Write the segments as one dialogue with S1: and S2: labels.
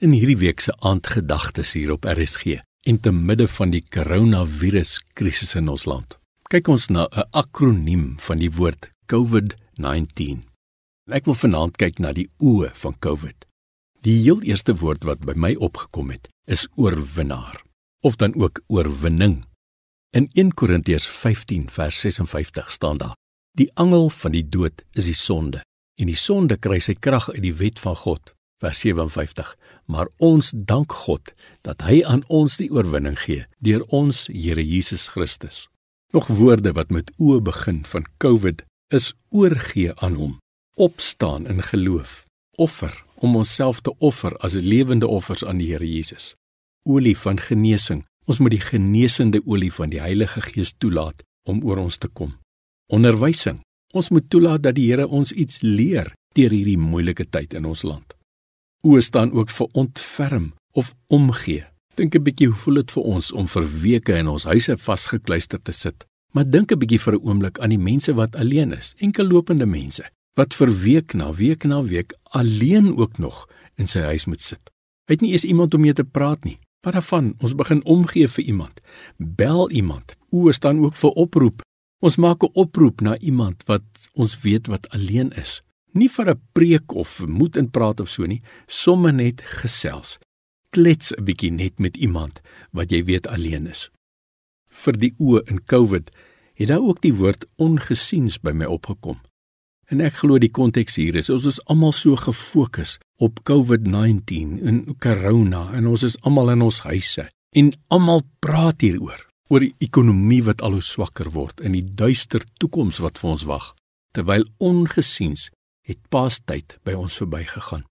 S1: In hierdie week se aandgedagtes hier op RSG en te midde van die koronavirus krisis in ons land. Kyk ons na 'n akroniem van die woord COVID-19. Ek wil vanaand kyk na die O van COVID. Die heel eerste woord wat by my opgekom het, is oorwinnaar of dan ook oorwinning. In 1 Korintiërs 15 vers 56 staan daar: Die angel van die dood is die sonde en die sonde kry sy krag uit die wet van God. Vers 57. Maar ons dank God dat hy aan ons die oorwinning gee deur ons Here Jesus Christus. Nog woorde wat met o begin van COVID is oorgee aan hom, opstaan in geloof, offer om onsself te offer as lewende offers aan die Here Jesus. Olie van genesing. Ons moet die genesende olie van die Heilige Gees toelaat om oor ons te kom. Onderwysing. Ons moet toelaat dat die Here ons iets leer deur hierdie moeilike tyd in ons land. O staan ook vir ontferm of omgee. Dink 'n bietjie hoe voel dit vir ons om vir weke in ons huise vasgekluister te sit. Maar dink 'n bietjie vir 'n oomblik aan die mense wat alleen is, enkellopende mense wat vir week na week na week alleen ook nog in sy huis moet sit. Hy het nie eens iemand om mee te praat nie. Wat daarvan? Ons begin omgee vir iemand. Bel iemand. O staan ook vir oproep. Ons maak 'n oproep na iemand wat ons weet wat alleen is. Nie vir 'n preek of moed in praat of so nie, sommer net gesels. Klets 'n bietjie net met iemand wat jy weet alleen is. Vir die oë in COVID het daar ook die woord ongesiens by my opgekom. En ek glo die konteks hier is ons is almal so gefokus op COVID-19 en corona en ons is almal in ons huise en almal praat hieroor oor die ekonomie wat al hoe swakker word en die duister toekoms wat vir ons wag, terwyl ongesiens het paastyd by ons verbygegaan.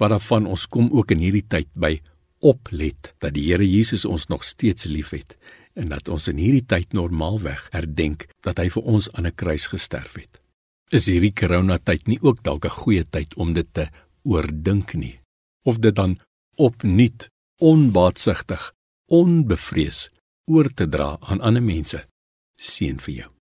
S1: Wat daarvan ons kom ook in hierdie tyd by oplet dat die Here Jesus ons nog steeds liefhet en dat ons in hierdie tyd normaalweg herdenk dat hy vir ons aan 'n kruis gesterf het. Is hierdie coronatyd nie ook dalk 'n goeie tyd om dit te oordink nie of dit dan opnuut onbaatsigtig, onbevrees oor te dra aan ander mense. Seën vir jou.